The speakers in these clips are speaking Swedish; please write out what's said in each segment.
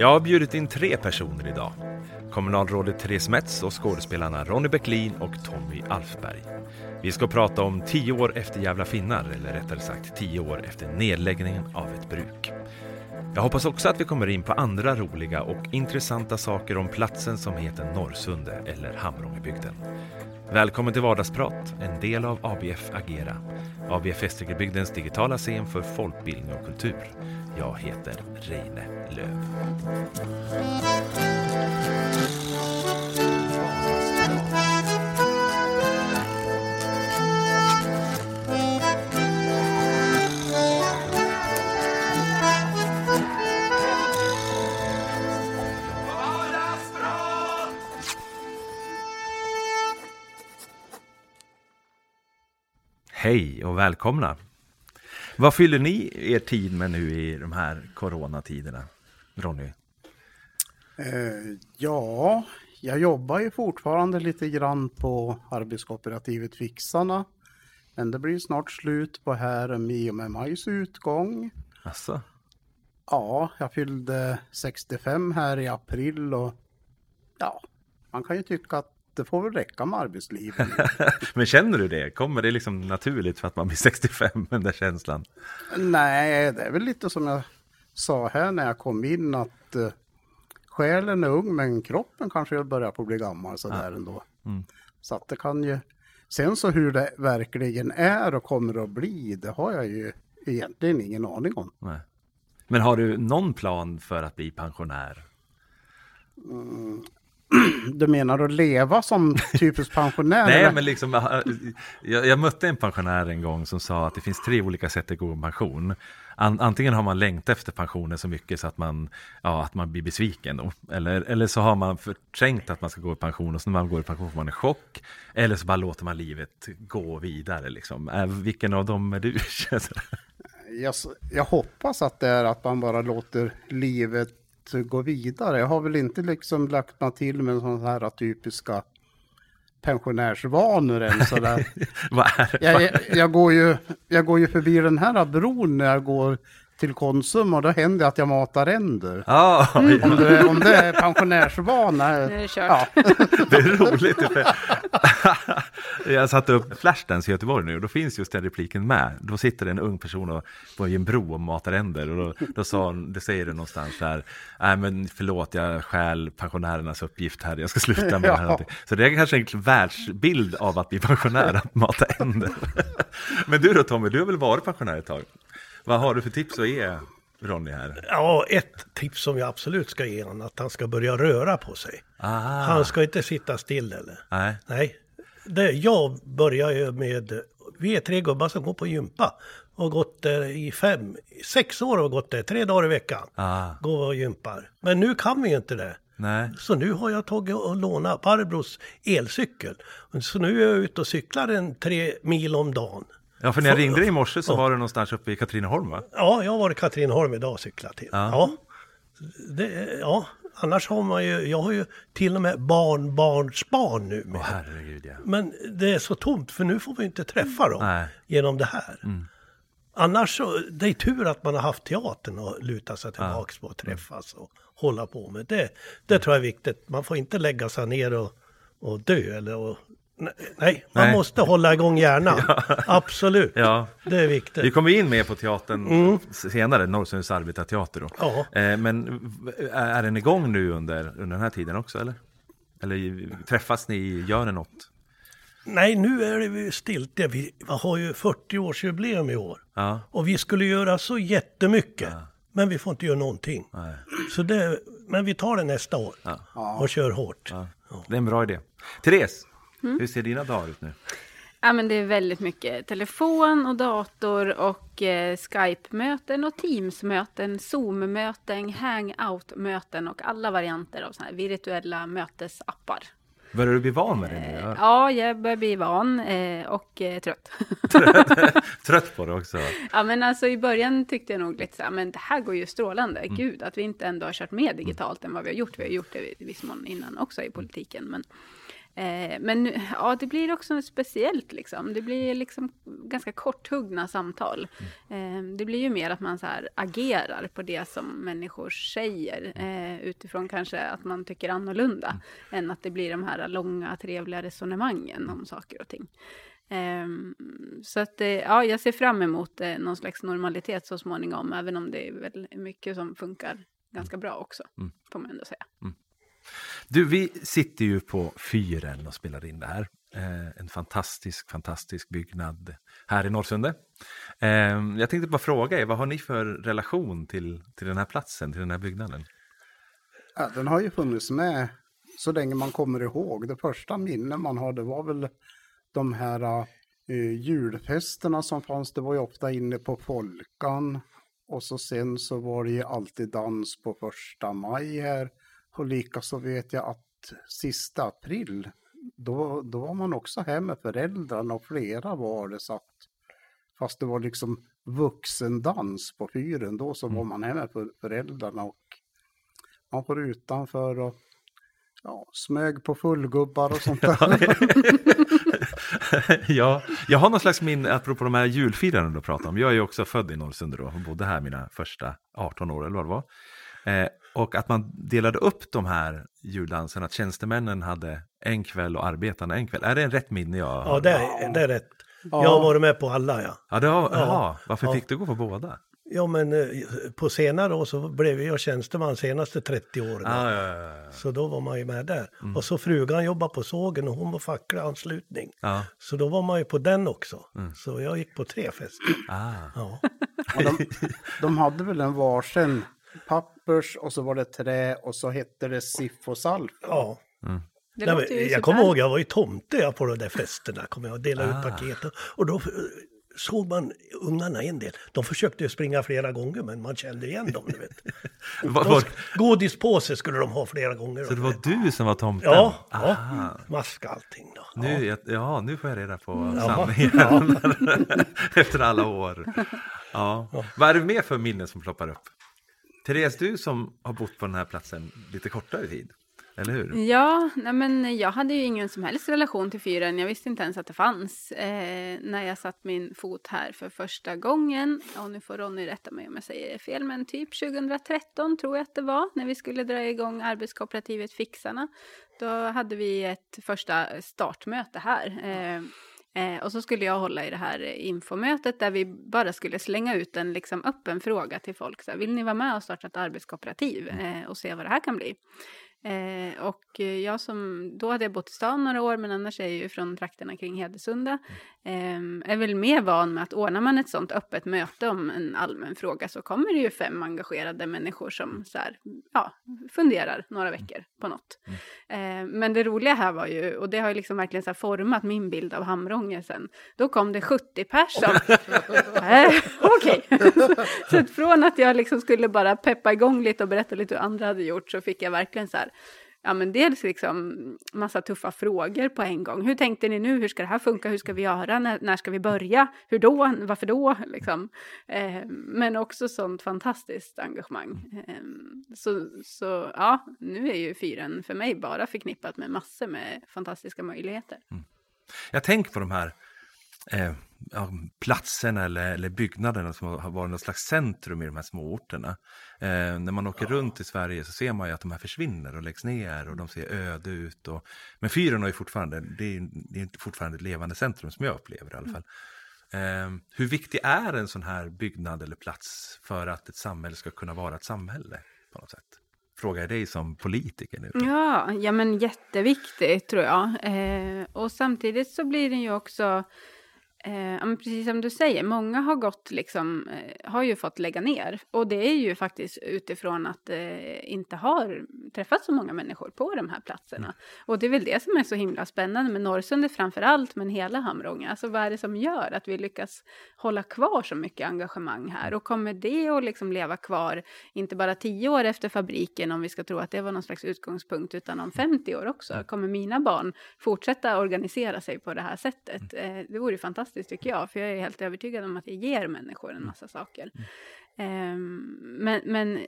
Jag har bjudit in tre personer idag. Kommunalrådet Therese Metz och skådespelarna Ronny Bäcklin och Tommy Alfberg. Vi ska prata om tio år efter Jävla finnar, eller rättare sagt tio år efter nedläggningen av ett bruk. Jag hoppas också att vi kommer in på andra roliga och intressanta saker om platsen som heter Norrsunde eller Hamrångebygden. Välkommen till Vardagsprat, en del av ABF Agera. ABF Gästrikebygdens digitala scen för folkbildning och kultur. Jag heter Reine Löv. Hej och välkomna! Vad fyller ni er tid med nu i de här coronatiderna? Ronny? Eh, ja, jag jobbar ju fortfarande lite grann på arbetskooperativet Fixarna. Men det blir snart slut på här i och med majs utgång. Asså? Ja, jag fyllde 65 här i april och ja, man kan ju tycka att det får väl räcka med arbetslivet. Men känner du det? Kommer det liksom naturligt för att man blir 65, den där känslan? Nej, det är väl lite som jag sa här när jag kom in att uh, själen är ung men kroppen kanske börjar på att bli gammal sådär ja. ändå. Mm. Så att det kan ju... Sen så hur det verkligen är och kommer att bli, det har jag ju egentligen ingen aning om. Nej. Men har du någon plan för att bli pensionär? Mm, du menar att leva som typisk pensionär? Nej, men liksom, jag, jag, mötte en pensionär en gång som sa att det finns tre olika sätt att gå i pension. antingen har man längtat efter pensionen så mycket så att man, ja, att man blir besviken då. Eller, eller så har man förträngt att man ska gå i pension och så när man går i pension får man en chock. Eller så bara låter man livet gå vidare liksom. Äh, vilken av dem är du? jag, jag hoppas att det är att man bara låter livet gå vidare. Jag har väl inte liksom lagt mig till med sådana här typiska pensionärsvanor än sådär. jag, jag, jag, går ju, jag går ju förbi den här bron när jag går till Konsum och då händer det att jag matar änder. Ah, mm. om, det, om det är pensionärsvana. Det är kört. Ja. det är roligt. jag satte upp Flashdance i Göteborg nu och då finns just den repliken med. Då sitter en ung person på en bro och matar änder och då, då sa det säger det någonstans där. Nej men förlåt, jag stjäl pensionärernas uppgift här. Jag ska sluta med ja. det här. Så det är kanske en världsbild av att bli pensionär, att mata änder. men du då Tommy, du har väl varit pensionär ett tag? Vad har du för tips att ge Ronny här? Ja, ett tips som jag absolut ska ge honom, att han ska börja röra på sig. Aha. Han ska inte sitta still eller? Nej. Nej. Det, jag börjar ju med, vi är tre gubbar som går på gympa. Och gått där i fem, sex år har gått där, tre dagar i veckan. Ah. Går och gympar. Men nu kan vi ju inte det. Nej. Så nu har jag tagit och lånat Barbros elcykel. Så nu är jag ute och cyklar en tre mil om dagen. Ja, för när jag ringde dig i morse så var du någonstans uppe i Katrineholm va? Ja, jag var i Katrineholm idag och cyklat till. Ja. Ja. Det, ja, annars har man ju, jag har ju till och med barnbarnsbarn nu. Med. Åh, herregud, ja. Men det är så tomt för nu får vi inte träffa dem Nej. genom det här. Mm. Annars så, det är tur att man har haft teatern och luta sig tillbaka ja. på och träffas och hålla på med. Det, det tror jag är viktigt. Man får inte lägga sig ner och, och dö eller och Nej, man Nej. måste hålla igång hjärnan. ja. Absolut. Ja. Det är viktigt. Vi kommer in mer på teatern mm. senare, Norrsunds arbetarteater. Då. Ja. Eh, men är den igång nu under, under den här tiden också eller? Eller träffas ni, gör ni något? Nej, nu är det stilt. Vi har ju 40-årsjubileum i år. Ja. Och vi skulle göra så jättemycket. Ja. Men vi får inte göra någonting. Nej. Så det, men vi tar det nästa år. Och kör hårt. Det är en bra idé. Therese, Mm. Hur ser dina dagar ut nu? Ja, men det är väldigt mycket telefon och dator och eh, Skype-möten och Teams-möten, Zoom-möten, Hangout-möten och alla varianter av såna här virtuella mötesappar. Börjar du bli van med det nu? Ja, ja jag börjar bli van eh, och eh, trött. trött på det också? Ja, men alltså i början tyckte jag nog lite så här, men det här går ju strålande. Mm. Gud, att vi inte ändå har kört med digitalt än vad vi har gjort. Vi har gjort det i viss mån innan också i politiken, men Eh, men ja, det blir också speciellt liksom. Det blir liksom ganska korthuggna samtal. Mm. Eh, det blir ju mer att man så agerar på det som människor säger eh, utifrån kanske att man tycker annorlunda mm. än att det blir de här långa trevliga resonemangen om saker och ting. Um, så att ja, jag ser fram emot eh, någon slags normalitet så småningom, även om det är väl mycket som funkar ganska bra också, mm. får man ändå säga. Mm. Du, vi sitter ju på fyren och spelar in det här. Eh, en fantastisk, fantastisk byggnad här i Norrsunde. Eh, jag tänkte bara fråga er, vad har ni för relation till, till den här platsen, till den här byggnaden? Ja, den har ju funnits med så länge man kommer ihåg. Det första minne man har, det var väl de här uh, julfesterna som fanns. Det var ju ofta inne på Folkan. Och så sen så var det ju alltid dans på första maj här. Och likaså vet jag att sista april, då, då var man också hemma med föräldrarna och flera var det så att fast det var liksom vuxendans på fyren, då så var mm. man hemma med föräldrarna och man var utanför och ja, smög på fullgubbar och sånt där. ja, jag har någon slags minne, apropå de här julfirandena du pratar om. Jag är ju också född i Norrsunde då bodde här mina första 18 år eller vad det var. Eh, och att man delade upp de här juldanserna, att tjänstemännen hade en kväll och arbetarna en kväll. Är det en rätt minne jag Ja, det är, det är rätt. Ja. Jag har varit med på alla, ja. Ja, det har, ja. Varför ja. fick du gå på båda? Ja, men eh, på senare år så blev jag tjänsteman senaste 30 åren. Ah, ja, ja, ja. Så då var man ju med där. Mm. Och så frugan jobbade på sågen och hon var facklig anslutning. Ah. Så då var man ju på den också. Mm. Så jag gick på tre fester. Ah. Ja. de, de hade väl en varsin pappers och så var det trä och så hette det Siff och Salf. Ja. Mm. Nej, jag kommer ihåg, jag var ju tomte på de där festerna, kommer jag och delade ah. ut paket. Och då såg man ungarna en del. De försökte ju springa flera gånger men man kände igen dem. Du vet. var, var... Godispåse skulle de ha flera gånger. Så det var du som var tomten? Ja, ja. maska allting då. Nu, ja. ja, nu får jag reda på mm. sanningen. Efter alla år. Ja. ja. Vad är det mer för minnen som ploppar upp? Therese, du som har bott på den här platsen lite kortare tid, eller hur? Ja, nej men jag hade ju ingen som helst relation till fyren. Jag visste inte ens att det fanns eh, när jag satt min fot här för första gången. Och nu får Ronny rätta mig om jag säger fel, men typ 2013 tror jag att det var när vi skulle dra igång arbetskooperativet Fixarna. Då hade vi ett första startmöte här. Eh, Eh, och så skulle jag hålla i det här infomötet där vi bara skulle slänga ut en liksom, öppen fråga till folk. Så här, Vill ni vara med och starta ett arbetskooperativ mm. eh, och se vad det här kan bli? Eh, och jag som, då hade jag bott i stan några år men annars är jag ju från trakterna kring Hedesunda. Eh, är väl mer van med att ordnar man ett sånt öppet möte om en allmän fråga så kommer det ju fem engagerade människor som så här, ja, funderar några veckor på något. Eh, men det roliga här var ju, och det har ju liksom verkligen så format min bild av Hamrånge sen, då kom det 70 personer. eh, Okej. så från att jag liksom skulle bara peppa igång lite och berätta lite hur andra hade gjort så fick jag verkligen så här ja men dels liksom massa tuffa frågor på en gång. Hur tänkte ni nu? Hur ska det här funka? Hur ska vi göra? När, när ska vi börja? Hur då? Varför då? Liksom. Eh, men också sånt fantastiskt engagemang. Eh, så, så ja, nu är ju fyren för mig bara förknippat med massor med fantastiska möjligheter. Mm. Jag tänker på de här eh, ja, platserna eller, eller byggnaderna som har varit något slags centrum i de här små orterna. Eh, när man åker ja. runt i Sverige så ser man ju att de här försvinner och läggs ner och de ser öde ut. Och, men fyren ju fortfarande, det är, det är fortfarande ett levande centrum som jag upplever i alla fall. Mm. Eh, hur viktig är en sån här byggnad eller plats för att ett samhälle ska kunna vara ett samhälle på något sätt? Frågar jag dig som politiker nu. Ja, ja men jätteviktigt tror jag. Eh, och samtidigt så blir den ju också Eh, precis som du säger, många har gått liksom, eh, har ju fått lägga ner. Och det är ju faktiskt utifrån att det eh, inte har träffat så många människor på de här platserna. Mm. Och det är väl det som är så himla spännande med Norrsundet framför allt, men hela Hamrånga. Alltså vad är det som gör att vi lyckas hålla kvar så mycket engagemang här? Och kommer det att liksom leva kvar, inte bara tio år efter fabriken, om vi ska tro att det var någon slags utgångspunkt, utan om 50 år också? Kommer mina barn fortsätta organisera sig på det här sättet? Mm. Eh, det vore fantastiskt fantastiskt tycker jag, för jag är helt övertygad om att det ger människor en mm. massa saker. Mm. Um, men, men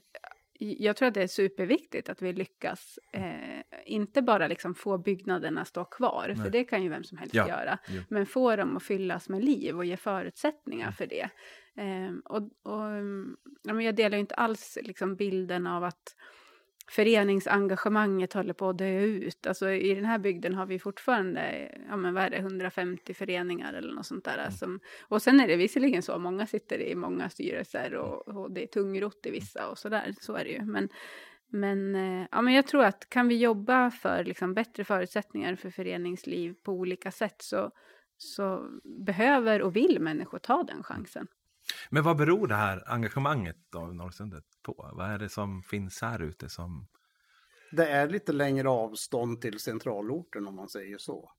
jag tror att det är superviktigt att vi lyckas, eh, inte bara liksom få byggnaderna stå kvar, Nej. för det kan ju vem som helst ja. göra, ja. men få dem att fyllas med liv och ge förutsättningar mm. för det. Eh, och, och jag delar inte alls liksom bilden av att föreningsengagemanget håller på att dö ut. Alltså i den här bygden har vi fortfarande, ja men vad är det, 150 föreningar eller något sånt där. Mm. Som, och sen är det visserligen så, många sitter i många styrelser och, och det är tungrott i vissa och sådär, så är det ju. Men, men, eh, ja, men jag tror att kan vi jobba för liksom, bättre förutsättningar för föreningsliv på olika sätt så, så behöver och vill människor ta den chansen. Men vad beror det här engagemanget av Norrsundet på? Vad är det som finns här ute som... Det är lite längre avstånd till centralorten om man säger så.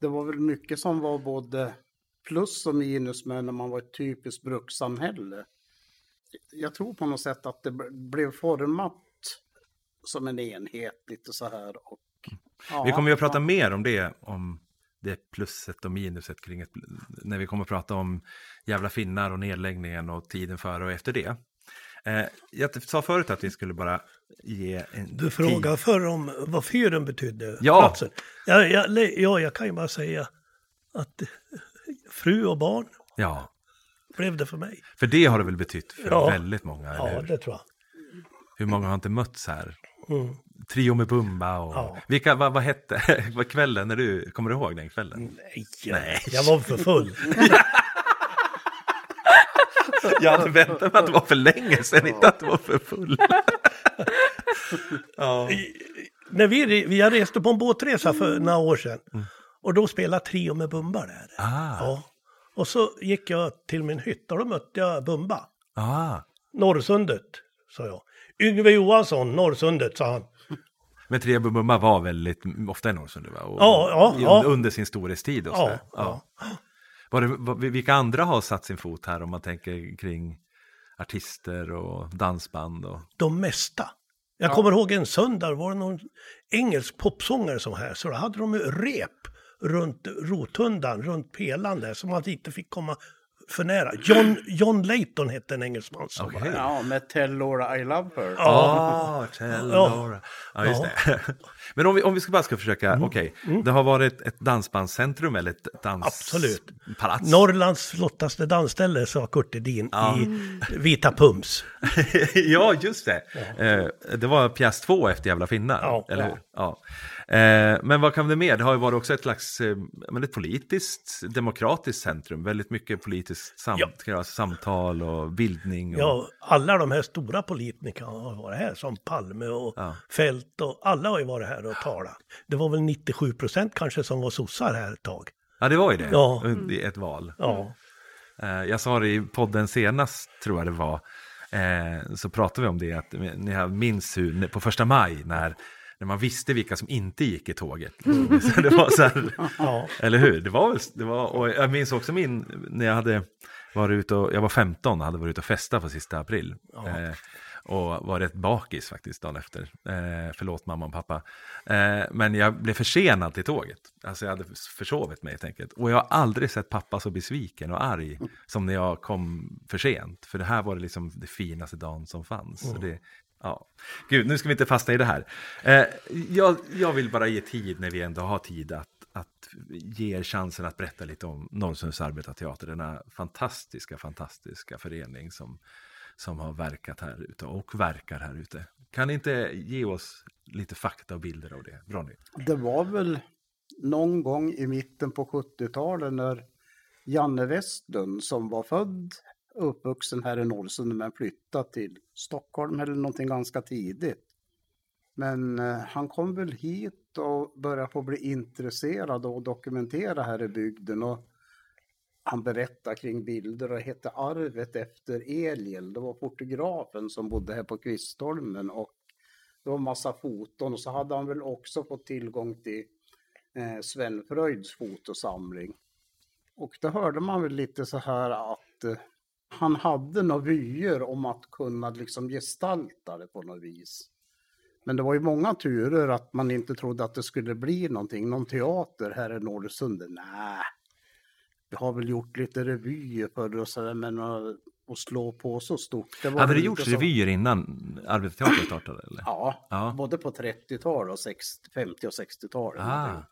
Det var väl mycket som var både plus och minus med när man var ett typiskt brukssamhälle. Jag tror på något sätt att det blev format som en enhet lite så här. Och, ja, Vi kommer ju att prata mer om det, om det plusset och minuset kring ett, när vi kommer att prata om jävla finnar och nedläggningen och tiden före och efter det. Eh, jag sa förut att vi skulle bara ge en Du frågade förr om vad fyren betydde. Ja. Platsen. Ja, ja, ja, jag kan ju bara säga att fru och barn ja. blev det för mig. För det har det väl betytt för ja. väldigt många? Ja, det tror jag. Hur många har inte mötts här? Mm. Trio med Bumba och... Ja. Vilka, vad, vad hette vad kvällen när du... Kommer du ihåg den kvällen? Nej, Nej. jag var för full. jag hade väntat mig att det var för länge sedan, inte att det var för full. ja. När vi, vi reste på en båtresa för några år sedan. Mm. Och då spelade Trio med Bumba där. Ah. Ja. Och så gick jag till min hytt och då mötte jag Bumba. Ah. Norrsundet, sa jag. Yngve Johansson, Norrsundet, sa han. Men Trio med Bumba var väldigt ofta i Norrsundet va? Och ja, ja. Under sin storhetstid och så. Ja. Var det, var, vilka andra har satt sin fot här om man tänker kring artister och dansband? Och... De mesta. Jag ja. kommer ihåg en söndag, var det någon engelsk popsångare som här, så då hade de rep runt rotundan, runt pelaren där, så man inte fick komma för nära. John, John Layton hette en engelsman som okay. var här. Ja, med Tell Laura I Love Her. Ja, oh, Tell Laura. Ja, just ja. det. Men om vi, om vi ska bara ska försöka, mm. okej, okay. mm. det har varit ett dansbandscentrum eller ett danspalats? Absolut. Norrlands flottaste dansställe, sa Kurt Edin ja. i Vita Pums. ja, just det. Ja. Eh, det var pjäs två efter Jävla finnar, ja. eller hur? Ja. Eh, men vad kan det mer? Det har ju varit också ett slags eh, men ett politiskt, demokratiskt centrum. Väldigt mycket politiskt samt ja. samtal och bildning. Och... Ja, alla de här stora politikerna har varit här, som Palme och ja. Fält och alla har ju varit här och talat. Det var väl 97 procent kanske som var sossar här ett tag. Ja, det var ju det. Ja. I ett val. Ja. Eh, jag sa det i podden senast, tror jag det var. Eh, så pratade vi om det, att ni minns hur på första maj när när man visste vilka som inte gick i tåget. Så det var så här, ja. Eller hur? Det var det var, och jag minns också min, när jag hade varit ute och, jag var 15 och hade varit ute och festat på sista april. Ja. Eh, och var rätt bakis faktiskt dagen efter. Eh, förlåt mamma och pappa. Eh, men jag blev försenad till tåget. Alltså jag hade försovit mig helt enkelt. Och jag har aldrig sett pappa så besviken och arg som när jag kom för sent. För det här var det liksom det finaste dagen som fanns. Mm. Så det, Ja, gud, nu ska vi inte fastna i det här. Eh, jag, jag, vill bara ge tid när vi ändå har tid att, att ge er chansen att berätta lite om Norrsunds arbetarteater, denna fantastiska, fantastiska förening som, som har verkat här ute och verkar här ute. Kan ni inte ge oss lite fakta och bilder av det, Ronny? Det var väl någon gång i mitten på 70-talet när Janne Westlund som var född uppvuxen här i Norrsund men flyttat till Stockholm eller någonting ganska tidigt. Men eh, han kom väl hit och började få bli intresserad och dokumentera här i bygden. Och han berättade kring bilder och hette Arvet efter Eliel. Det var fotografen som bodde här på Kvistholmen och det var massa foton och så hade han väl också fått tillgång till eh, Sven Fröjds fotosamling. Och då hörde man väl lite så här att eh, han hade några vyer om att kunna liksom gestalta det på något vis. Men det var ju många turer att man inte trodde att det skulle bli någonting, någon teater här i Norrsund. Nej, vi har väl gjort lite revyer förr och sådär, men att, slå på så stort. Det Hade det gjorts så... revyer innan Arbetarteatern startade? Eller? Ja, ja, både på 30-tal och 60, 50 och 60-talet. Ah.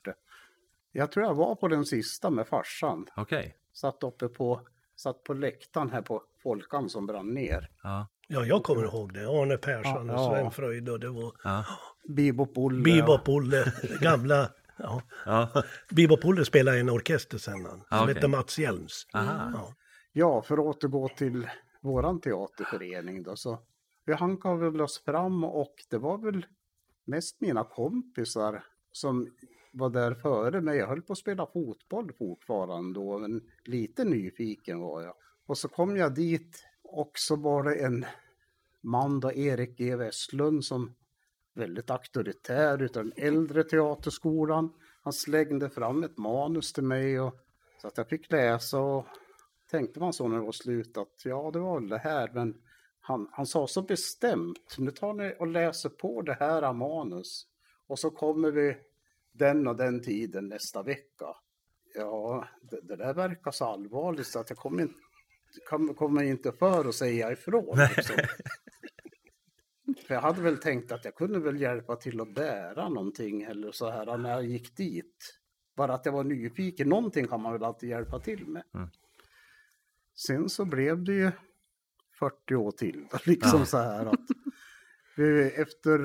Jag tror jag var på den sista med farsan. Okej. Okay. Satt uppe på, satt på läktaren här på Folkan som brann ner. Ja. Ja, jag kommer ihåg det. Arne Persson och Sven Fröjd och det var... Ja. Bebop-Olle. Bebop-Olle, gamla... Ja. ja. Bebop-Olle spelade i en orkester sen, han, som okay. hette Mats Hjelms. Ja. ja, för att återgå till våran teaterförening då, så vi hankade väl oss fram och det var väl mest mina kompisar som var där före mig. Jag höll på att spela fotboll fortfarande då, men lite nyfiken var jag. Och så kom jag dit och så var det en man då, Erik G. Westlund, som väldigt auktoritär utav den äldre teaterskolan. Han slängde fram ett manus till mig och så att jag fick läsa och tänkte man så när det var slut att ja, det var väl det här, men han, han sa så bestämt, nu tar ni och läser på det här manus och så kommer vi den och den tiden nästa vecka. Ja, det, det där verkar så allvarligt så att jag kommer inte kommer inte för att säga ifrån. Liksom. För jag hade väl tänkt att jag kunde väl hjälpa till att bära någonting eller så här när jag gick dit. Bara att jag var nyfiken, någonting kan man väl alltid hjälpa till med. Mm. Sen så blev det ju 40 år till, liksom ja. så här att vi efter,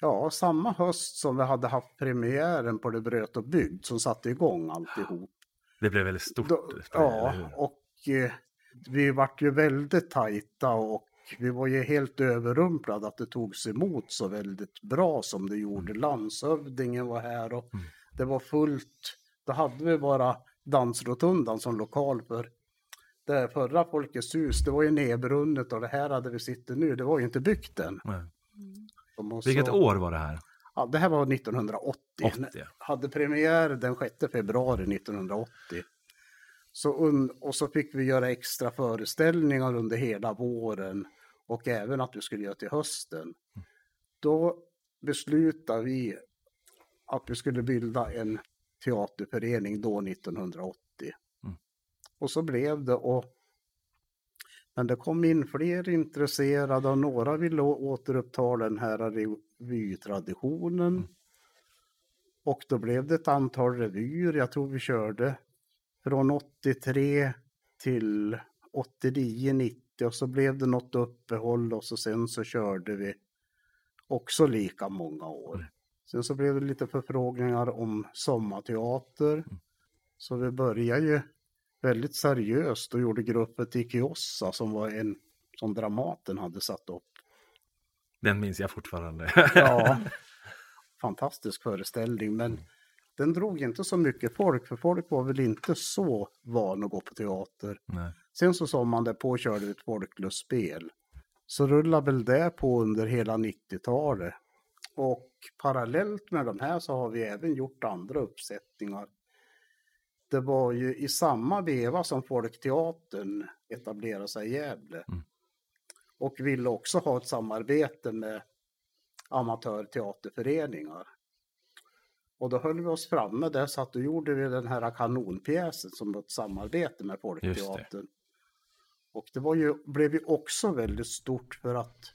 ja, samma höst som vi hade haft premiären på Det bröt och bygd som satte igång alltihop. Det blev väldigt stort. Då, ja, och eh, vi vart ju väldigt tajta och vi var ju helt överrumplade att det togs emot så väldigt bra som det gjorde. Mm. Landshövdingen var här och mm. det var fullt. Då hade vi bara Dansrotundan som lokal för det förra Folkets hus, det var ju nedbrunnet och det här hade vi sitter nu, det var ju inte byggt än. Mm. Vilket år var det här? Ja, det här var 1980. 80. Hade premiär den 6 februari 1980. Så och så fick vi göra extra föreställningar under hela våren och även att vi skulle göra till hösten. Då beslutade vi att vi skulle bilda en teaterförening då 1980. Mm. Och så blev det och men det kom in fler intresserade och några ville återuppta den här revytraditionen. Mm. Och då blev det ett antal revyer. Jag tror vi körde från 83 till 89, 90 och så blev det något uppehåll och så sen så körde vi också lika många år. Mm. Sen så blev det lite förfrågningar om sommarteater. Mm. Så vi började ju väldigt seriöst och gjorde gruppet i Kiossa som var en som Dramaten hade satt upp. Den minns jag fortfarande. ja, fantastisk föreställning men den drog inte så mycket folk, för folk var väl inte så vana att gå på teater. Nej. Sen så sa man det på körde ett folklöst spel. Så rullade väl det på under hela 90-talet. Och parallellt med de här så har vi även gjort andra uppsättningar. Det var ju i samma veva som Folkteatern etablerade sig i Gävle. Mm. Och ville också ha ett samarbete med amatörteaterföreningar. Och då höll vi oss framme där så att då gjorde vi den här kanonpjäsen som var ett samarbete med Folkteatern. Och det var ju, blev ju också väldigt stort för att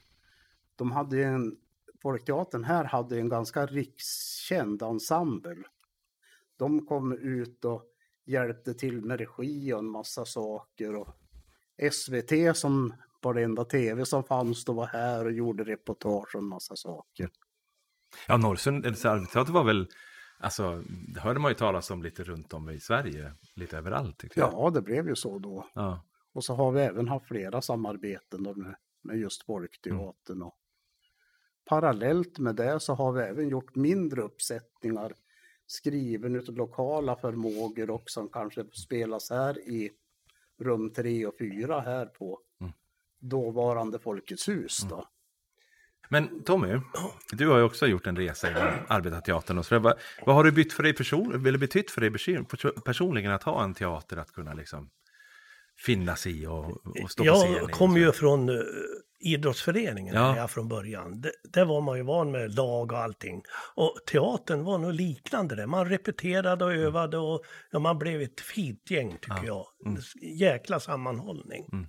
de hade en, Folkteatern här hade en ganska rikskänd ensemble. De kom ut och hjälpte till med regi och en massa saker. Och SVT som var det enda tv som fanns då var här och gjorde reportage och en massa saker. Ja, Norrsund, Arbetsteater var väl Alltså, det hörde man ju talas om lite runt om i Sverige, lite överallt. Tyckte jag. Ja, det blev ju så då. Ja. Och så har vi även haft flera samarbeten med, med just Folkteatern. Mm. Och parallellt med det så har vi även gjort mindre uppsättningar skriven utav lokala förmågor och som kanske spelas här i rum 3 och 4 här på mm. dåvarande Folkets hus. Då. Men Tommy, du har ju också gjort en resa inom arbetarteatern. Och så vad, vad har det bytt för dig person, eller betytt för dig personligen att ha en teater att kunna liksom finnas i och, och stå på scen? Jag kom ju från uh, idrottsföreningen ja. jag från början. Det, där var man ju van med lag och allting. Och teatern var nog liknande det. Man repeterade och övade och ja, man blev ett fint gäng tycker ja. jag. Mm. Jäkla sammanhållning. Mm.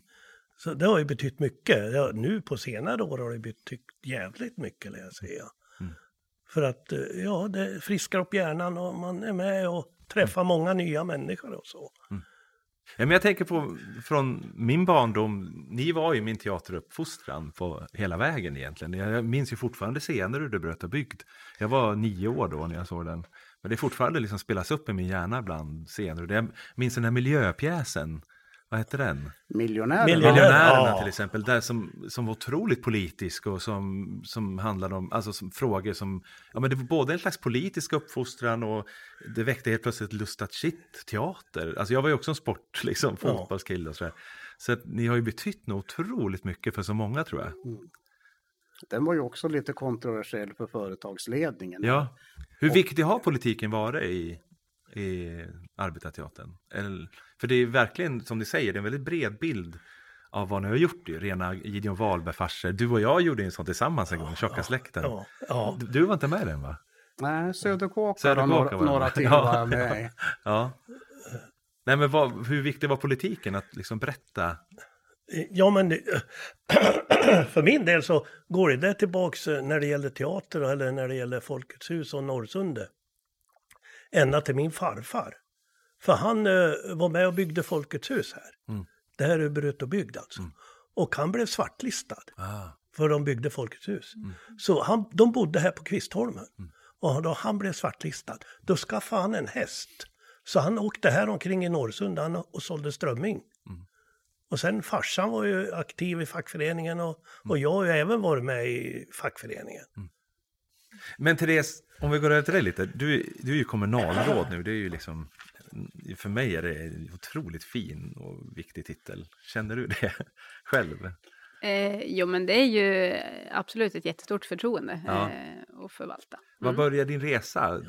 Så det har ju betytt mycket. Ja, nu på senare år har det betytt jävligt mycket, lär jag säga. Mm. För att, eh, ja, det friskar upp hjärnan och man är med och träffar mm. många nya människor och så. Mm. Ja, men jag tänker på från min barndom, ni var ju min teateruppfostran på hela vägen egentligen. Jag minns ju fortfarande scener ur Det bröt och byggd. Jag var nio år då när jag såg den. Men det är fortfarande liksom spelas upp i min hjärna bland scener. Jag minns den här miljöpjäsen vad hette den? Miljonärerna. Miljonärerna ja. till exempel, där som, som var otroligt politisk och som, som handlade om alltså, som, frågor som, ja men det var både en slags politisk uppfostran och det väckte helt plötsligt lust att shit, teater. Alltså jag var ju också en sport, liksom, fotbollskille och sådär. Så att ni har ju betytt något otroligt mycket för så många tror jag. Mm. Den var ju också lite kontroversiell för företagsledningen. Ja, hur och, viktig har politiken varit i, i arbetarteatern? Eller, för det är verkligen, som ni säger, det är en väldigt bred bild av vad ni har gjort. Ju. Rena Gideon Wahlberg-farser. Du och jag gjorde en sån tillsammans en gång, Tjocka släkten. Ja, ja. Du, du, var inte med i den va? Nej, Söderkåkar och några, några till var med ja. Nej, men vad, hur viktig var politiken att liksom berätta? Ja, men för min del så går det tillbaks när det gäller teater eller när det gäller Folkets hus och Norrsunde. Ända till min farfar. För han eh, var med och byggde Folkets hus här. Mm. Det här är Bröt och bygd alltså. Mm. Och han blev svartlistad. Ah. För de byggde Folkets hus. Mm. Så han, de bodde här på Kvistholmen. Mm. Och då han blev svartlistad, då skaffade han en häst. Så han åkte här omkring i Norrsund och sålde strömming. Mm. Och sen farsan var ju aktiv i fackföreningen och, och jag har ju även varit med i fackföreningen. Mm. Men Therese, om vi går över till dig lite. Du, du är ju kommunalråd nu. Det är ju liksom för mig är det en otroligt fin och viktig titel. Känner du det själv? Eh, jo, men det är ju absolut ett jättestort förtroende ja. eh, att förvalta. Mm. Vad började din resa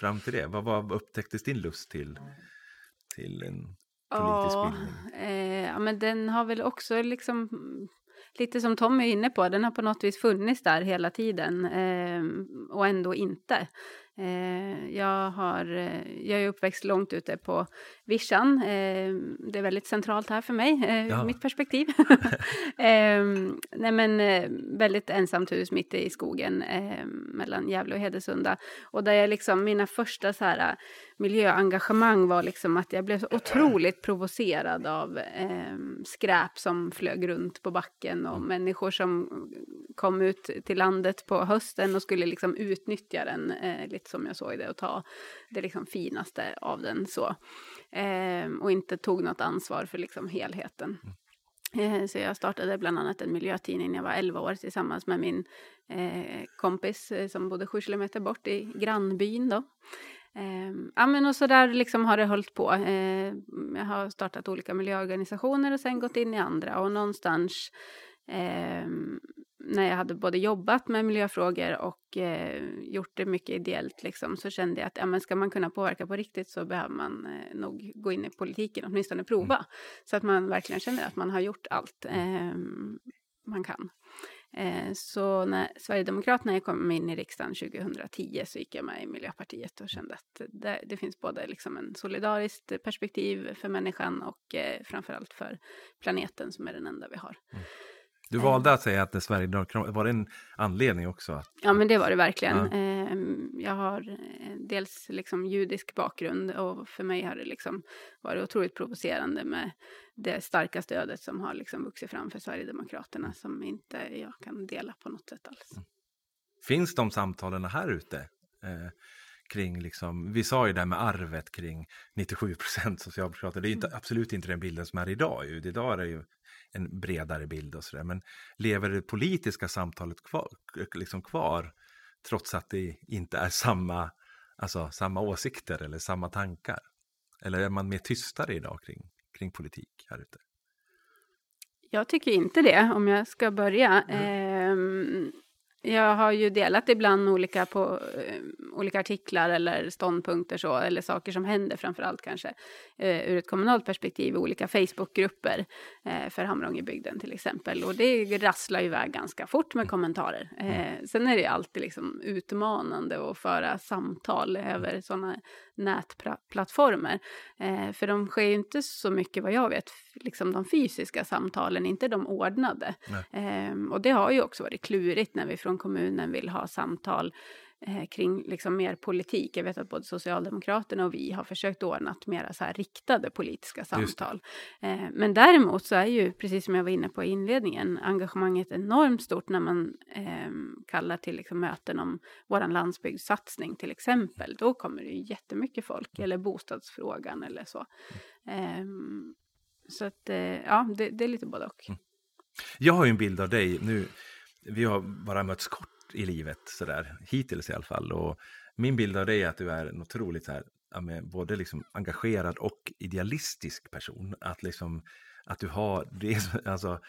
fram till det? Vad, vad upptäcktes din lust till, till en politisk ja, bildning? Eh, ja, men den har väl också liksom lite som Tommy är inne på, den har på något vis funnits där hela tiden eh, och ändå inte. Eh, jag, har, eh, jag är uppväxt långt ute på Vischan. Eh, det är väldigt centralt här för mig, eh, ja. mitt perspektiv. Ehm, nej men, eh, väldigt ensamt hus mitt i skogen eh, mellan Gävle och Hedesunda. Och där jag liksom, mina första så här, miljöengagemang var liksom att jag blev så otroligt provocerad av skräp som flög runt på backen och mm. människor som kom ut till landet på hösten och skulle liksom utnyttja den, lite som jag såg det, och ta det liksom finaste av den. så eh, och inte tog något ansvar för liksom helheten. Eh, så jag startade bland annat en miljötidning när jag var 11 år tillsammans med min eh, kompis eh, som bodde sju kilometer bort i grannbyn. Då. Eh, ja, men och så där liksom har det hållit på. Eh, jag har startat olika miljöorganisationer och sen gått in i andra och någonstans eh, när jag hade både jobbat med miljöfrågor och eh, gjort det mycket ideellt liksom, så kände jag att ja, men ska man kunna påverka på riktigt så behöver man eh, nog gå in i politiken, åtminstone prova. Mm. Så att man verkligen känner att man har gjort allt eh, man kan. Eh, så när Sverigedemokraterna kom in i riksdagen 2010 så gick jag med i Miljöpartiet och kände att det, det finns både liksom en solidariskt perspektiv för människan och eh, framförallt för planeten som är den enda vi har. Mm. Du valde att säga att det Sverigedemokraterna, var det en anledning också? Att... Ja, men det var det verkligen. Ja. Ehm, jag har eh, dels liksom judisk bakgrund och för mig har det liksom varit otroligt provocerande med det starka stödet som har liksom vuxit fram för Sverigedemokraterna som inte jag kan dela på något sätt alls. Mm. Finns de samtalen här ute? Eh, kring, liksom, vi sa ju det här med arvet kring 97 procent socialdemokrater. Det är inte, mm. absolut inte den bilden som är idag. Idag är det ju en bredare bild och sådär. Men lever det politiska samtalet kvar, liksom kvar trots att det inte är samma alltså, samma åsikter eller samma tankar? Eller är man mer tystare idag kring, kring politik här ute? Jag tycker inte det, om jag ska börja. Mm. Eh, jag har ju delat ibland olika, på, eh, olika artiklar eller ståndpunkter så, eller saker som händer framför allt kanske eh, ur ett kommunalt perspektiv i olika Facebookgrupper eh, för Hamrångebygden till exempel. Och det rasslar iväg ganska fort med kommentarer. Eh, sen är det alltid liksom utmanande att föra samtal över sådana nätplattformar. Eh, för de sker ju inte så mycket vad jag vet, liksom de fysiska samtalen, inte de ordnade. Eh, och det har ju också varit klurigt när vi från kommunen vill ha samtal eh, kring liksom mer politik. Jag vet att både Socialdemokraterna och vi har försökt ordna mera så här riktade politiska samtal. Eh, men däremot så är ju, precis som jag var inne på i inledningen, engagemanget enormt stort när man eh, kallar till liksom möten om vår landsbygdssatsning till exempel. Då kommer det ju jättemycket folk, eller bostadsfrågan eller så. Eh, så att, eh, ja, det, det, är lite både och. Mm. Jag har ju en bild av dig nu. Vi har bara mötts kort i livet sådär, hittills i alla fall. Och min bild av dig är att du är en otroligt så här, både liksom engagerad och idealistisk person. Att, liksom, att du har, det, alltså,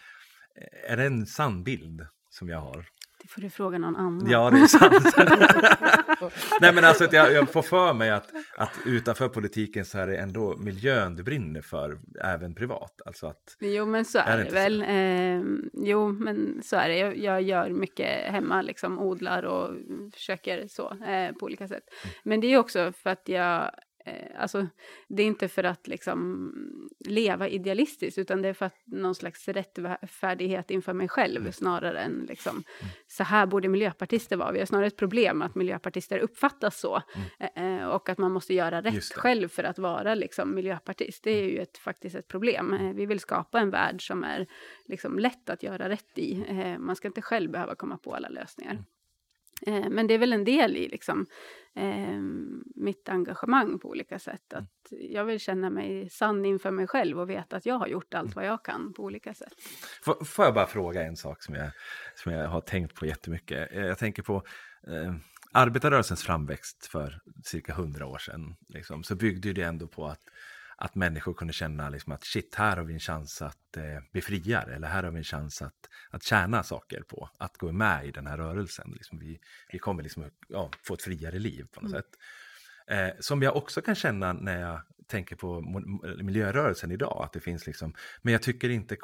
är det en sann bild som jag har? Det får du fråga någon annan. Ja, det är sant. Nej, men alltså jag, jag, får för mig att, att utanför politiken så är det ändå miljön du brinner för, även privat. Alltså att, jo, men så är, är det, det väl. Eh, jo, men så är det. Jag, jag, gör mycket hemma, liksom odlar och försöker så eh, på olika sätt. Mm. Men det är också för att jag Eh, alltså, det är inte för att liksom leva idealistiskt utan det är för att någon slags rättfärdighet inför mig själv mm. snarare än liksom mm. så här borde miljöpartister vara. Vi har snarare ett problem att miljöpartister uppfattas så mm. Eh, eh, och att man måste göra rätt själv för att vara liksom miljöpartist. Det är ju ett, faktiskt ett problem. Eh, vi vill skapa en värld som är liksom lätt att göra rätt i. Eh, man ska inte själv behöva komma på alla lösningar. Mm. Eh, men det är väl en del i liksom, eh, mitt engagemang på olika sätt. Mm. Att jag vill känna mig sann inför mig själv och veta att jag har gjort allt mm. vad jag kan på olika sätt. Får, får jag bara fråga en sak som jag, som jag har tänkt på jättemycket? Eh, jag tänker på eh, arbetarrörelsens framväxt för cirka hundra år sedan. Liksom, så byggde det ändå på att att människor kunde känna liksom att shit, här har vi en chans att eh, bli friare eller här har vi en chans att, att tjäna saker på, att gå med i den här rörelsen. Liksom vi, vi kommer liksom, ja, få ett friare liv på något mm. sätt. Eh, som jag också kan känna när jag tänker på miljörörelsen idag, att det finns liksom, men jag tycker inte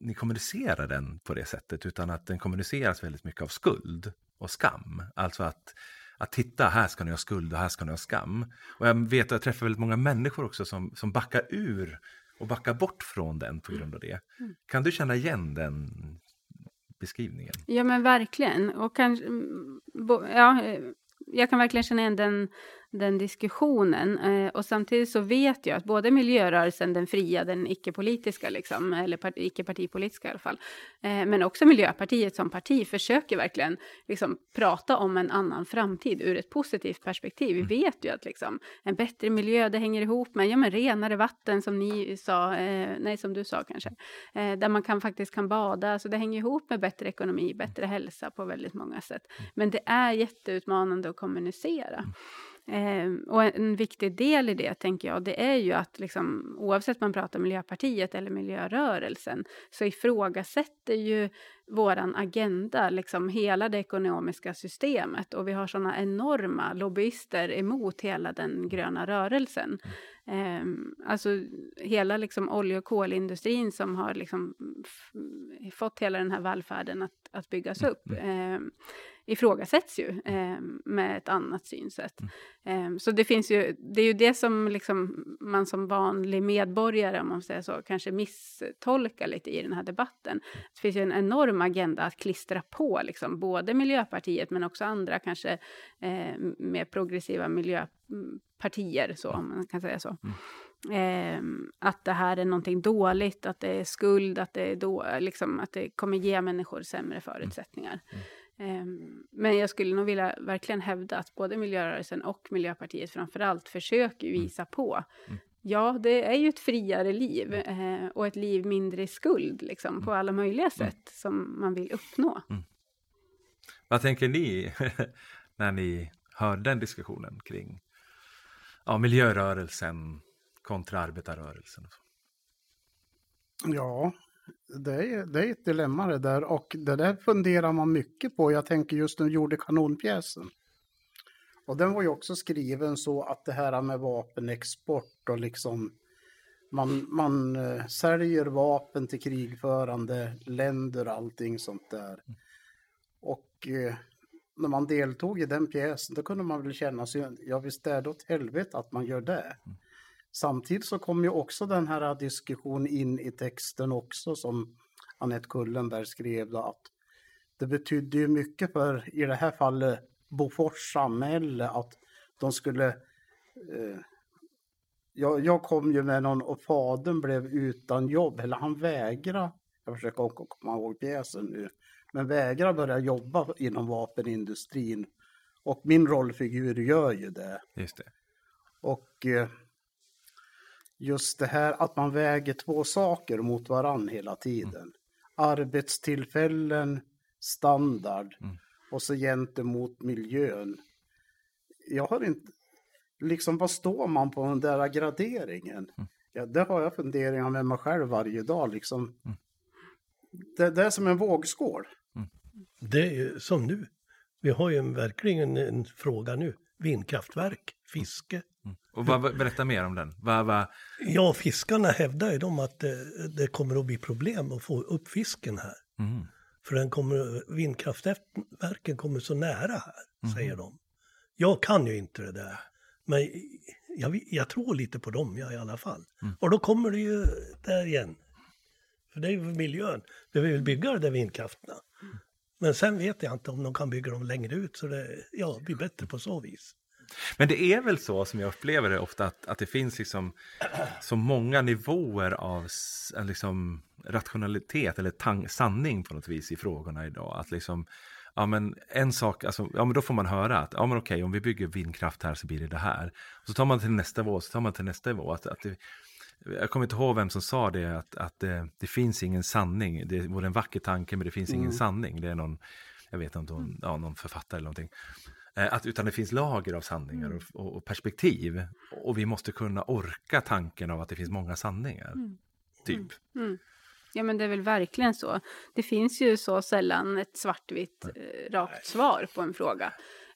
ni kommunicerar den på det sättet, utan att den kommuniceras väldigt mycket av skuld och skam. Alltså att att titta, här ska ni ha skuld och här ska ni ha skam. Och jag vet att jag träffar väldigt många människor också som, som backar ur och backar bort från den på grund av det. Mm. Kan du känna igen den beskrivningen? Ja men verkligen. Och kanske, ja, jag kan verkligen känna igen den den diskussionen. Eh, och samtidigt så vet jag att både miljörörelsen, den fria, den icke-politiska, liksom, eller icke-partipolitiska i alla fall, eh, men också Miljöpartiet som parti försöker verkliligen liksom, prata om en annan framtid ur ett positivt perspektiv. Vi mm. vet ju att liksom, en bättre miljö, det hänger ihop med ja, men renare vatten som ni sa, eh, nej som du sa kanske, eh, där man kan, faktiskt kan bada, så det hänger ihop med bättre ekonomi, bättre hälsa på väldigt många sätt. Mm. Men det är jätteutmanande att kommunicera. Mm. Eh, och en viktig del i det, tänker jag, det är ju att liksom, oavsett man pratar Miljöpartiet eller miljörörelsen, så ifrågasätter ju våran agenda, liksom hela det ekonomiska systemet. Och vi har såna enorma lobbyister emot hela den gröna rörelsen. Eh, alltså hela liksom olje och kolindustrin som har liksom fått hela den här välfärden att, att byggas upp. Eh, ifrågasätts ju eh, med ett annat synsätt. Mm. Eh, så det finns ju, det är ju det som liksom man som vanlig medborgare, om man säger så, kanske misstolkar lite i den här debatten. Det finns ju en enorm agenda att klistra på liksom, både Miljöpartiet men också andra kanske eh, mer progressiva miljöpartier, så, om man kan säga så. Mm. Eh, att det här är någonting dåligt, att det är skuld, att det, är då, liksom, att det kommer ge människor sämre förutsättningar. Mm. Ehm, men jag skulle nog vilja verkligen hävda att både miljörörelsen och Miljöpartiet framförallt försöker mm. visa på mm. Ja, det är ju ett friare liv eh, och ett liv mindre i skuld liksom, mm. på alla möjliga mm. sätt mm. som man vill uppnå. Mm. Vad tänker ni när ni hör den diskussionen kring ja, miljörörelsen kontra arbetarrörelsen. Ja, det är, det är ett dilemma det där och det där funderar man mycket på. Jag tänker just när du gjorde kanonpjäsen. Och den var ju också skriven så att det här med vapenexport och liksom man, man uh, säljer vapen till krigförande länder och allting sånt där. Och uh, när man deltog i den pjäsen då kunde man väl känna sig, ja visst är det åt helvete att man gör det. Samtidigt så kom ju också den här diskussionen in i texten också som Anette Kullenberg skrev då att det betydde ju mycket för, i det här fallet, Bofors samhälle att de skulle eh, jag, jag, kom ju med någon och fadern blev utan jobb, eller han vägrade, jag försöker komma ihåg pjäsen nu, men vägrade börja jobba inom vapenindustrin. Och min rollfigur gör ju det. Just det. Och eh, just det här att man väger två saker mot varann hela tiden. Mm. Arbetstillfällen, standard mm. och så gentemot miljön. Jag har inte, liksom vad står man på den där graderingen? Mm. Ja, det har jag funderingar med mig själv varje dag liksom. Mm. Det, det, är som en vågskål. Mm. Det är som nu. Vi har ju verkligen en fråga nu. Vindkraftverk, fiske, Mm. Och vad, berätta mer om den. Vad, vad... Ja, fiskarna hävdar ju de att det, det, kommer att bli problem att få upp fisken här. Mm. För den kommer, vindkraftverken kommer så nära här, mm. säger de. Jag kan ju inte det där. Men jag, jag tror lite på dem ja, i alla fall. Mm. Och då kommer det ju där igen. För det är ju miljön. Vi vill bygga de där vindkrafterna. Men sen vet jag inte om de kan bygga dem längre ut så det ja, blir bättre på så vis. Men det är väl så som jag upplever det ofta att, att det finns liksom så många nivåer av liksom rationalitet eller tang, sanning på något vis i frågorna idag. Att liksom, ja men en sak, alltså, ja men då får man höra att, ja men okej om vi bygger vindkraft här så blir det det här. Och så tar man till nästa nivå, så tar man till nästa nivå. Att, att det, jag kommer inte ihåg vem som sa det, att, att det, det finns ingen sanning. Det vore en vacker tanke men det finns ingen mm. sanning. Det är någon, jag vet inte, någon, ja, någon författare eller någonting. Eh, att, utan det finns lager av sanningar mm. och, och, perspektiv. Och vi måste kunna orka tanken av att det finns många sanningar. Mm. Typ. Mm. mm. Ja men det är väl verkligen så. Det finns ju så sällan ett svartvitt eh, rakt svar på en fråga.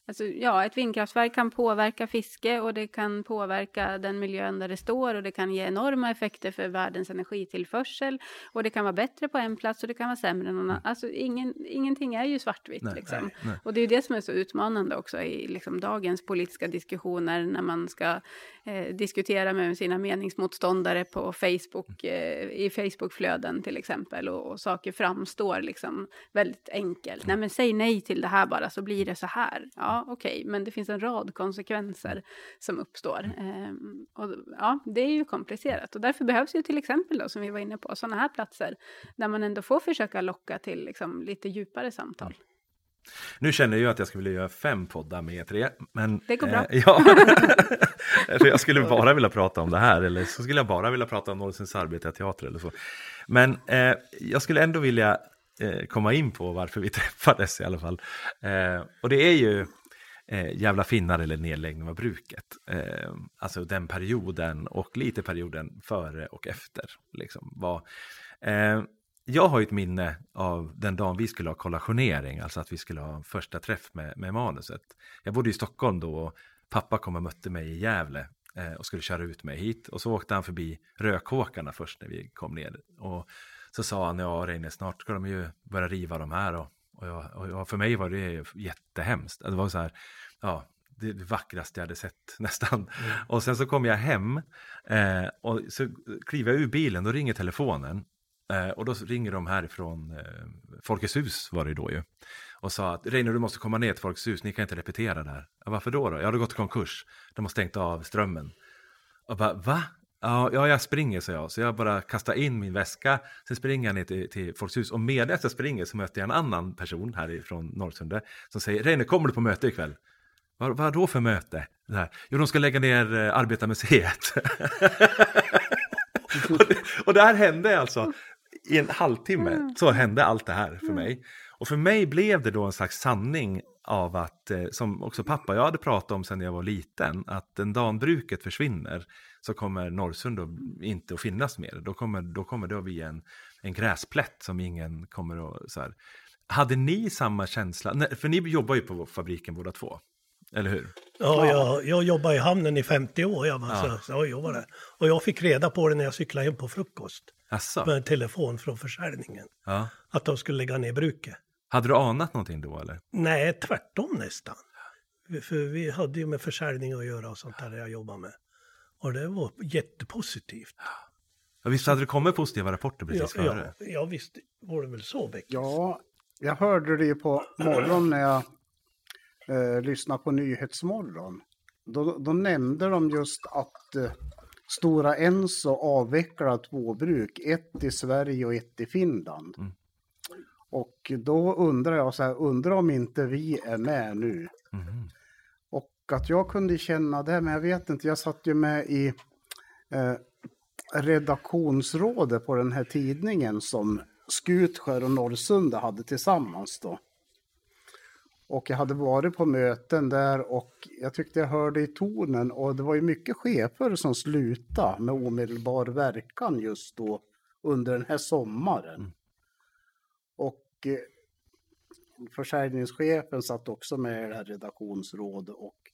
Alltså, ja, ett vindkraftverk kan påverka fiske och det kan påverka den miljön där det står och det kan ge enorma effekter för världens energitillförsel och det kan vara bättre på en plats och det kan vara sämre än någon annan. Alltså ingen, ingenting är ju svartvitt nej, liksom. Nej, nej. Och det är det som är så utmanande också i liksom, dagens politiska diskussioner när man ska eh, diskutera med sina meningsmotståndare på Facebook, eh, i Facebookflöden till exempel och, och saker framstår liksom väldigt enkelt. Nej men säg nej till det här bara så blir det så här. Ja, okej, okay, men det finns en rad konsekvenser som uppstår. Ehm, och, ja, det är ju komplicerat och därför behövs ju till exempel då, som vi var inne på, sådana här platser där man ändå får försöka locka till liksom, lite djupare samtal. Nu känner jag att jag skulle vilja göra fem poddar med er tre. Men, det går bra. Eh, ja, jag skulle bara vilja prata om det här, eller så skulle jag bara vilja prata om Norrsens arbetarteater eller så. Men eh, jag skulle ändå vilja eh, komma in på varför vi träffades i alla fall. Eh, och det är ju eh, jävla finnar eller nedläggning av bruket. Eh, alltså den perioden och lite perioden före och efter. Liksom, var, eh, jag har ju ett minne av den dagen vi skulle ha kollationering, alltså att vi skulle ha en första träff med, med manuset. Jag bodde i Stockholm då och pappa kom och mötte mig i Gävle eh, och skulle köra ut mig hit. Och så åkte han förbi Rökåkarna först när vi kom ner. Och så sa han, ja Reine, snart ska de ju börja riva de här. Och, och, jag, och för mig var det jättehemskt. Det var så här, ja, det, vackraste jag hade sett nästan. Mm. Och sen så kom jag hem eh, och så kliver jag ur bilen, då ringer telefonen. Eh, och då ringer de härifrån eh, Folkets hus var det då ju. Och sa att Reine du måste komma ner till Folkets hus, ni kan inte repetera där. Ja, varför då? då? Jag hade gått i konkurs, de har stängt av strömmen. Och bara, va? Ja, ja, jag springer, så jag. Så jag bara kastar in min väska, sen springer jag ner till, till Folkets hus. Och medan jag springer så möter jag en annan person härifrån Norrsunde som säger, Reine, kommer du på möte ikväll? Vad, vad då för möte? Det här. Jo, de ska lägga ner eh, Arbetarmuseet. och, det, och det här hände alltså i en halvtimme. Mm. Så hände allt det här för mig. Och för mig blev det då en slags sanning av att, eh, som också pappa jag hade pratat om sedan jag var liten, att den dagen bruket försvinner så kommer Norrsund då inte att finnas mer. Då kommer, då kommer det att bli en, en gräsplätt som ingen kommer att... Så här. Hade ni samma känsla? Nej, för ni jobbar ju på fabriken båda två, eller hur? Ja, jag, jag jobbade i hamnen i 50 år, jag, bara, Ja. så, så jag jobbade. Och jag fick reda på det när jag cyklade hem på frukost. Asså? Med en telefon från försäljningen. Ja. Att de skulle lägga ner bruket. Hade du anat någonting då eller? Nej, tvärtom nästan. För vi hade ju med försäljning att göra och sånt där jag jobbade med. Och det var jättepositivt. Ja, visst hade det kommit positiva rapporter Ja, precis ja, före? ja, visst var det väl så, Beck? Ja, jag hörde det ju på morgonen när jag eh, lyssnade på Nyhetsmorgon. Då, då nämnde de just att eh, Stora Enso avvecklar två bruk, ett i Sverige och ett i Finland. Mm. Och då undrar jag så här, undrar om inte vi är med nu? Mhm. Att jag kunde känna det, men jag vet inte, jag satt ju med i eh, redaktionsrådet på den här tidningen som Skutskär och Norrsunda hade tillsammans då. Och jag hade varit på möten där och jag tyckte jag hörde i tonen och det var ju mycket chefer som slutade med omedelbar verkan just då under den här sommaren. Och eh, försäljningschefen satt också med i det här redaktionsrådet och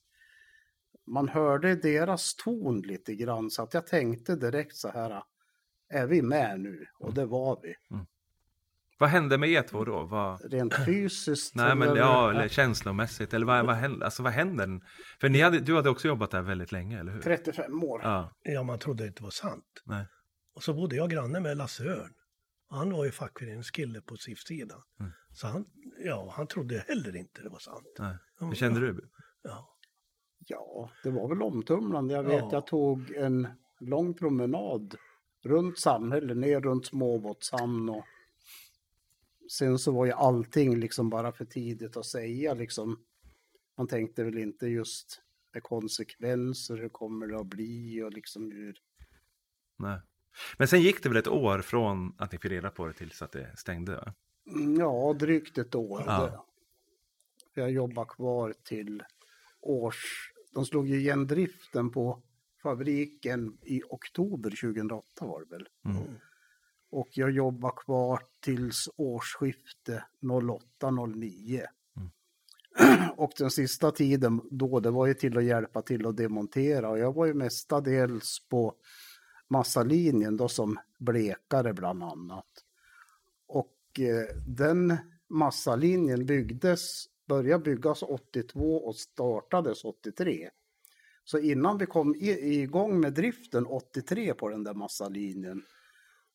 man hörde deras ton lite grann så att jag tänkte direkt så här, är vi med nu? Och det var vi. Vad hände med er två då? Vad... Rent fysiskt. Nej, men eller- ja, eller känslomässigt, eller vad, vad hände? Alltså vad hände? För ni hade, du hade också jobbat där väldigt länge, eller hur? 35 år. Ja, Ja, man trodde inte det var sant. nej. Och så bodde jag granne med Lasse Örn. Han var ju fackföreningskille på SIF-sidan. Mm. Så han, ja, han trodde heller inte det var sant. nej. Hur kände du? Ja. Ja, det var väl omtumlande. Jag vet, Ja. jag tog en lång promenad runt samhället, ner runt Småbåtshamn och sen så var ju allting liksom bara för tidigt att säga liksom. Man tänkte väl inte just med konsekvenser, hur kommer det att bli och liksom hur. Nej. Men sen gick det väl ett år från att ni fick reda på det tills att det stängde? Va? Mm, Ja, drygt ett år. Ja. Jag jobbar kvar till års... De slog ju igen driften på fabriken i oktober 2008 var det väl. Mm. Och jag jobbar kvar tills årsskifte 08-09. Och den sista tiden då, det var ju till att hjälpa till att demontera. Och jag var ju mestadels på massalinjen då som blekare bland annat. Och eh, den massalinjen byggdes, började byggas 82 och startades 83. Så innan vi kom igång med driften 83 på den där massalinjen,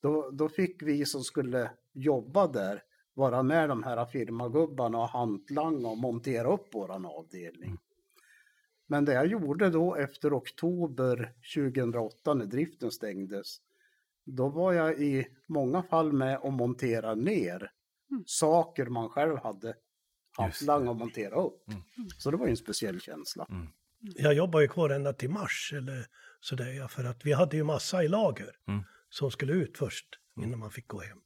då, då fick vi som skulle jobba där vara med de här firmagubbarna och hantlanga och montera upp våran avdelning. Men det jag gjorde då efter oktober 2008 när driften stängdes, då var jag i många fall med och montera ner saker man själv hade hantlanga och montera upp. Så det var ju en speciell känsla. Jag jobbade ju kvar ända till mars eller sådär, ja, för att vi hade ju massa i lager Mm. som skulle ut först innan man fick gå hem.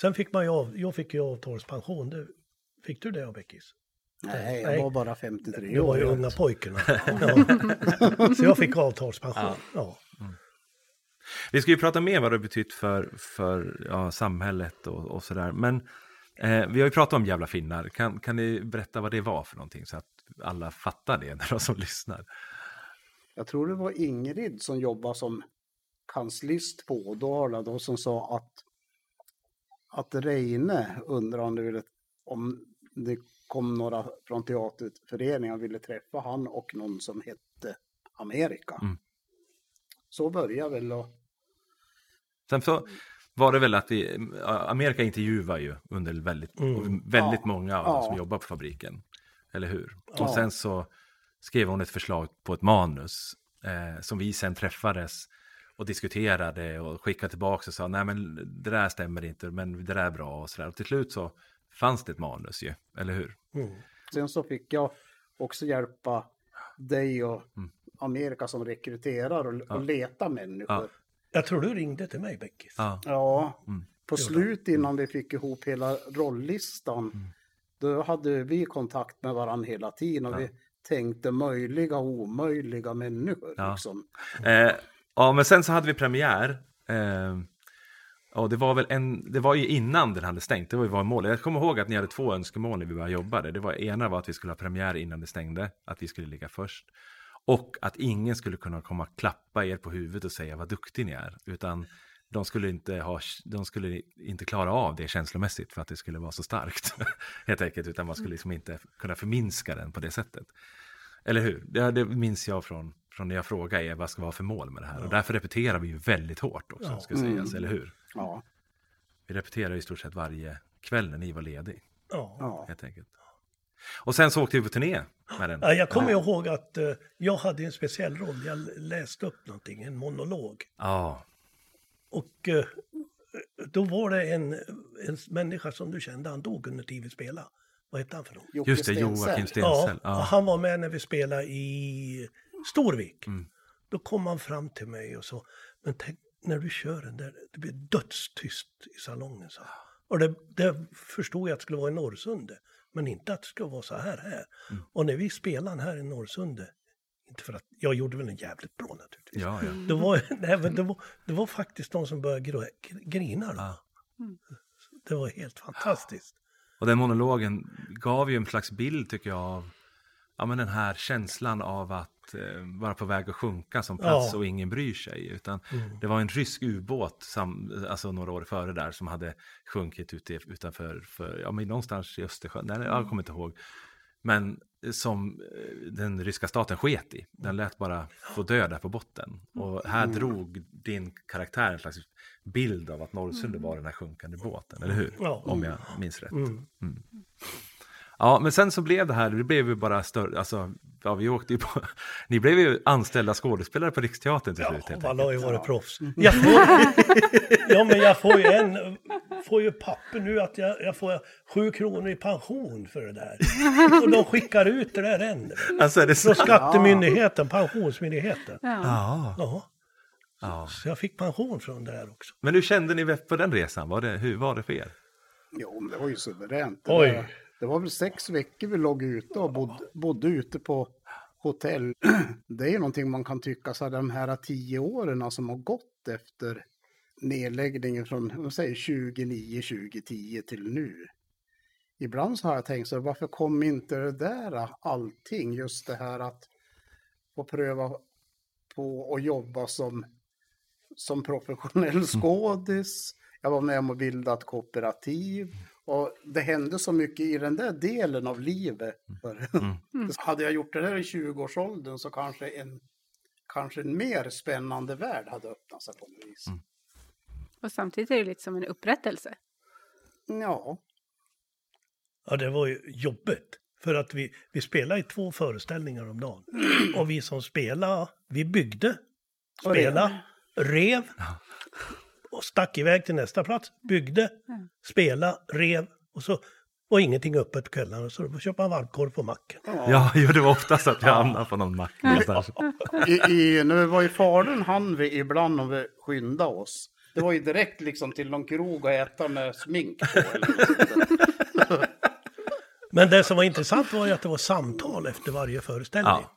Sen fick man ju av, jag fick ju avtalspension. Det, fick du det av Beckis? Nej, jag Nej. var bara 53 Det var år. ju unga pojkarna. Ja. Så jag fick avtalspension. Ja. Vi ska ju prata mer vad det betytt för, för ja, samhället och, och sådär. Men eh, vi har ju pratat om jävla finnar. Kan, kan ni berätta vad det var för någonting så att alla fattar det när de som lyssnar? Jag tror det var Ingrid som jobbade som kanslist på Ådala då som sa att att Reine undrar om det, ville, om det kom några från teaterföreningen ville träffa han och någon som hette Amerika. Mm. Så började väl och Sen så var det väl att vi, Amerika intervjuar ju under väldigt, Mm. väldigt Ja. många av de som Ja. jobbar på fabriken. Eller hur? Ja. Och sen så skrev hon ett förslag på ett manus eh, som vi sen träffades och diskuterade och skickade tillbaka och sa nej men det där stämmer inte men det där är bra och sådär. Och till slut så fanns det ett manus ju, eller hur? Mm. sen så fick jag också hjälpa dig och Mm. Amerika som rekryterar och, och leta människor. Ja. Jag tror du ringde till mig Beckis. Ja. Ja, Mm. på slut innan vi fick ihop hela rolllistan, då hade vi kontakt med varandra hela tiden och vi tänkte möjliga och omöjliga människor. Ja. Liksom. Eh, ja, men sen så hade vi premiär. Eh, och det var väl en, det var ju innan den hade stängt, det var ju var målet. Jag kommer ihåg att ni hade två önskemål när vi började jobba. Det var ena var att vi skulle ha premiär innan det stängde, att vi skulle ligga först. Och att ingen skulle kunna komma och klappa er på huvudet och säga vad duktig ni är. Utan de skulle inte, ha, de skulle inte klara av det känslomässigt för att det skulle vara så starkt. Helt enkelt, utan man skulle liksom inte kunna förminska den på det sättet. Eller hur? Det, det minns jag från, från när jag frågade er vad ska vara för mål med det här. Och därför repeterar vi ju väldigt hårt också, Ja. ska sägas, eller hur? Ja, Vi repeterar i stort sett varje kväll när ni var ledig, Ja. ja. helt enkelt. Och sen så åkte vi på turné med den. Ja, jag kommer ihåg att eh, jag hade en speciell roll. Jag läste upp någonting, en monolog. Ja, Och eh, då var det en, en människa som du kände, han dog under tiden vi spelade. Vad hette han för någon? Jocke just det. Joakim Ja, Stensell. och Ja. han var med när vi spelade i Storvik. Mm. Då kom han fram till mig och sa, men tänk när du kör den där, det blir dödstyst i salongen. Så. Och det, det förstod jag att det skulle vara i Norrsunde, men inte att det skulle vara så här här. Mm. Och när vi spelade här i Norrsunde, inte för att jag gjorde väl en jävligt bra naturligtvis. Ja, ja. Det var, nej, men det, var, det var faktiskt de som började gr- grina då. Ja. Det var helt fantastiskt. Och den monologen gav ju en slags bild tycker jag av ja, men den här känslan av att vara på väg att sjunka som plats Ja. och ingen bryr sig. Utan Mm. det var en rysk ubåt sam, alltså några år före där som hade sjunkit ute, utanför, för, ja, men någonstans i Östersjön, nej, jag kommer inte ihåg. Men som eh, den ryska staten sket i. Den lät bara få dö där på botten. Och här drog din karaktär en slags bild av att Norrsunde var den här sjunkande båten, eller hur? Ja. Om jag minns rätt. Mm. Ja, men sen så blev det här, det blev ju bara större, alltså, ja, vi åkte ju på, ni blev ju anställda skådespelare på Riksteatern till Ja, slut. man enkelt. har ju varit proffs. Jag får, ja, men jag får ju en, får ju papper nu att jag, jag får sju kronor i pension för det där. Och de skickar ut det där än. Alltså är det så? Från Skattemyndigheten, Pensionsmyndigheten. Ja. Ja. Ja, ja. så jag fick pension från det där också. Men hur kände ni på den resan? Var det, hur var det för er? Jo, men det var ju suveränt. Det, Oj. Var, det var väl sex veckor vi låg ute och bodde, bodde ute på hotell. Det är ju någonting man kan tycka så här, de här tio åren som har gått efter nedläggningen från vad säger, 2009, 2010 till nu. Ibland så har jag tänkt så varför kom inte det där allting? Just det här att få pröva på att jobba som, som professionell skådis. Jag var med om att bilda ett kooperativ. Och det hände så mycket i den där delen av livet. För hade jag gjort det där i 20-årsåldern så kanske en, kanske en mer spännande värld hade öppnat sig på något vis. Och samtidigt är det lite som en upprättelse. Ja, Ja, det var ju jobbigt. För att vi, vi spelade i två föreställningar om dagen. Och vi som spelade, vi byggde, Och spelade, rev och stack iväg till nästa plats, byggde, spelade, rev och så var ingenting öppet på kvällarna. Så då köpte man varmkorv på macken. Ja, jo, det var oftast att jag hamnade på någon mack. I, i, när vi var i Falun hann vi ibland om vi skyndade oss. Det var ju direkt liksom till någon krog och äta med smink på. Eller. Men det som var intressant var ju att det var samtal efter varje föreställning. Ja.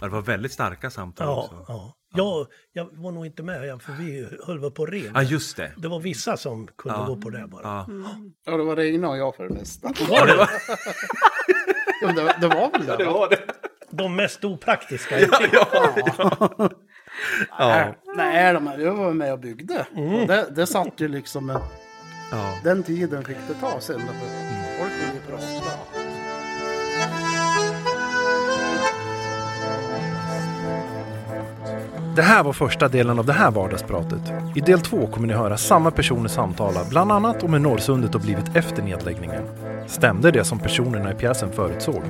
Det var väldigt starka samtal Ja, också. ja. Jag, jag var nog inte med, ja, för vi höll väl på rev. Ja, just det. Det var vissa som kunde Ja. gå på det bara. Ja. Ja, det var Regina och jag för det mesta. Ja, det var, Ja, det, det var väl det? det va? var det. De mest opraktiska. Ja. Nej, de här, jag var med och byggde. Och det, det satt ju liksom en, Ja. den tiden fick det ta sen. Folk ville prata. Det här var första delen av det här vardagspratet. I del två kommer ni höra samma personer samtala, bland annat om hur Norrsundet har blivit efter nedläggningen. Stämde det som personerna i pjäsen förutsåg?